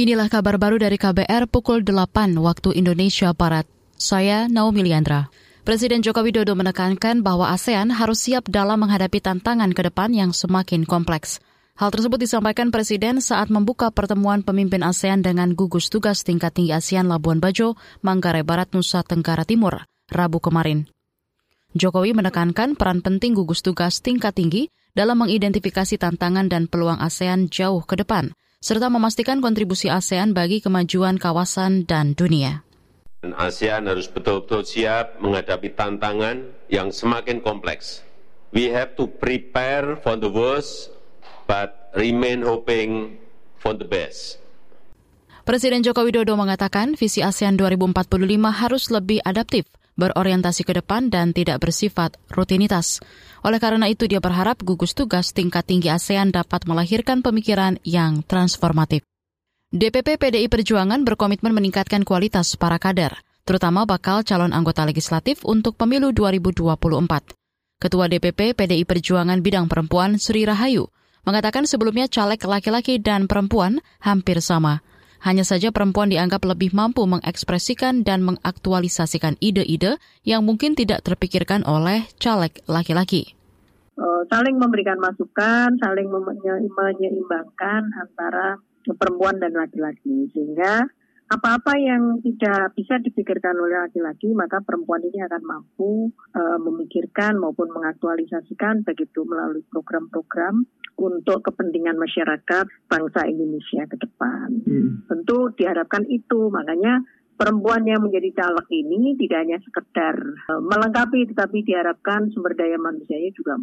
Inilah kabar baru dari KBR pukul 8 waktu Indonesia Barat. Saya Naomi Liandra. Presiden Joko Widodo menekankan bahwa ASEAN harus siap dalam menghadapi tantangan ke depan yang semakin kompleks. Hal tersebut disampaikan Presiden saat membuka pertemuan pemimpin ASEAN dengan gugus tugas tingkat tinggi ASEAN Labuan Bajo, Manggarai Barat, Nusa Tenggara Timur, Rabu kemarin. Jokowi menekankan peran penting gugus tugas tingkat tinggi dalam mengidentifikasi tantangan dan peluang ASEAN jauh ke depan – serta memastikan kontribusi ASEAN bagi kemajuan kawasan dan dunia. ASEAN harus betul-betul siap menghadapi tantangan yang semakin kompleks. We have to prepare for the worst, but remain hoping for the best. Presiden Joko Widodo mengatakan visi ASEAN 2045 harus lebih adaptif berorientasi ke depan dan tidak bersifat rutinitas. Oleh karena itu, dia berharap gugus tugas tingkat tinggi ASEAN dapat melahirkan pemikiran yang transformatif. DPP PDI Perjuangan berkomitmen meningkatkan kualitas para kader, terutama bakal calon anggota legislatif untuk pemilu 2024. Ketua DPP PDI Perjuangan Bidang Perempuan Sri Rahayu mengatakan sebelumnya caleg laki-laki dan perempuan hampir sama. Hanya saja perempuan dianggap lebih mampu mengekspresikan dan mengaktualisasikan ide-ide yang mungkin tidak terpikirkan oleh caleg laki-laki. Uh, saling memberikan masukan, saling menyeimbangkan antara perempuan dan laki-laki sehingga apa-apa yang tidak bisa dipikirkan oleh laki-laki maka perempuan ini akan mampu uh, memikirkan maupun mengaktualisasikan begitu melalui program-program untuk kepentingan masyarakat bangsa Indonesia ke depan. Hmm. Tentu diharapkan itu, makanya perempuan yang menjadi caleg ini tidak hanya sekedar e, melengkapi tetapi diharapkan sumber daya manusianya juga.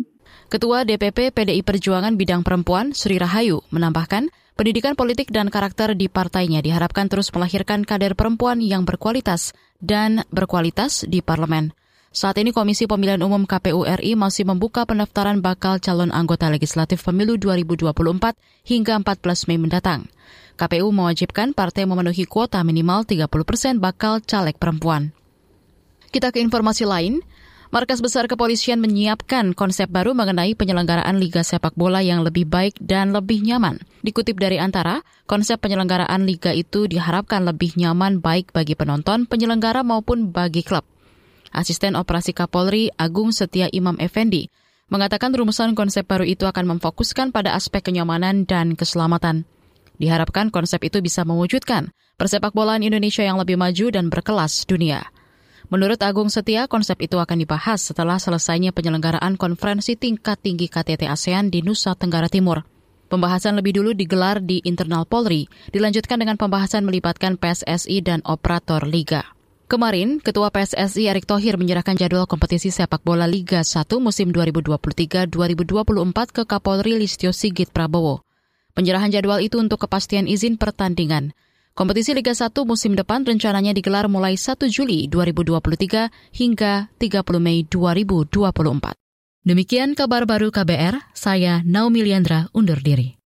Ketua DPP PDI Perjuangan Bidang Perempuan Sri Rahayu menambahkan, pendidikan politik dan karakter di partainya diharapkan terus melahirkan kader perempuan yang berkualitas dan berkualitas di parlemen. Saat ini Komisi Pemilihan Umum KPU RI masih membuka pendaftaran bakal calon anggota legislatif pemilu 2024 hingga 14 Mei mendatang. KPU mewajibkan partai memenuhi kuota minimal 30 persen bakal caleg perempuan. Kita ke informasi lain. Markas Besar Kepolisian menyiapkan konsep baru mengenai penyelenggaraan Liga Sepak Bola yang lebih baik dan lebih nyaman. Dikutip dari Antara, konsep penyelenggaraan Liga itu diharapkan lebih nyaman baik bagi penonton, penyelenggara maupun bagi klub. Asisten Operasi Kapolri Agung Setia Imam Effendi, mengatakan rumusan konsep baru itu akan memfokuskan pada aspek kenyamanan dan keselamatan. Diharapkan konsep itu bisa mewujudkan persepak bolaan Indonesia yang lebih maju dan berkelas dunia. Menurut Agung Setia, konsep itu akan dibahas setelah selesainya penyelenggaraan konferensi tingkat tinggi KTT ASEAN di Nusa Tenggara Timur. Pembahasan lebih dulu digelar di internal Polri, dilanjutkan dengan pembahasan melibatkan PSSI dan operator liga. Kemarin, Ketua PSSI Erick Thohir menyerahkan jadwal kompetisi sepak bola Liga 1 musim 2023-2024 ke Kapolri Listio Sigit Prabowo. Penyerahan jadwal itu untuk kepastian izin pertandingan. Kompetisi Liga 1 musim depan rencananya digelar mulai 1 Juli 2023 hingga 30 Mei 2024. Demikian kabar baru KBR, saya Naomi Liandra undur diri.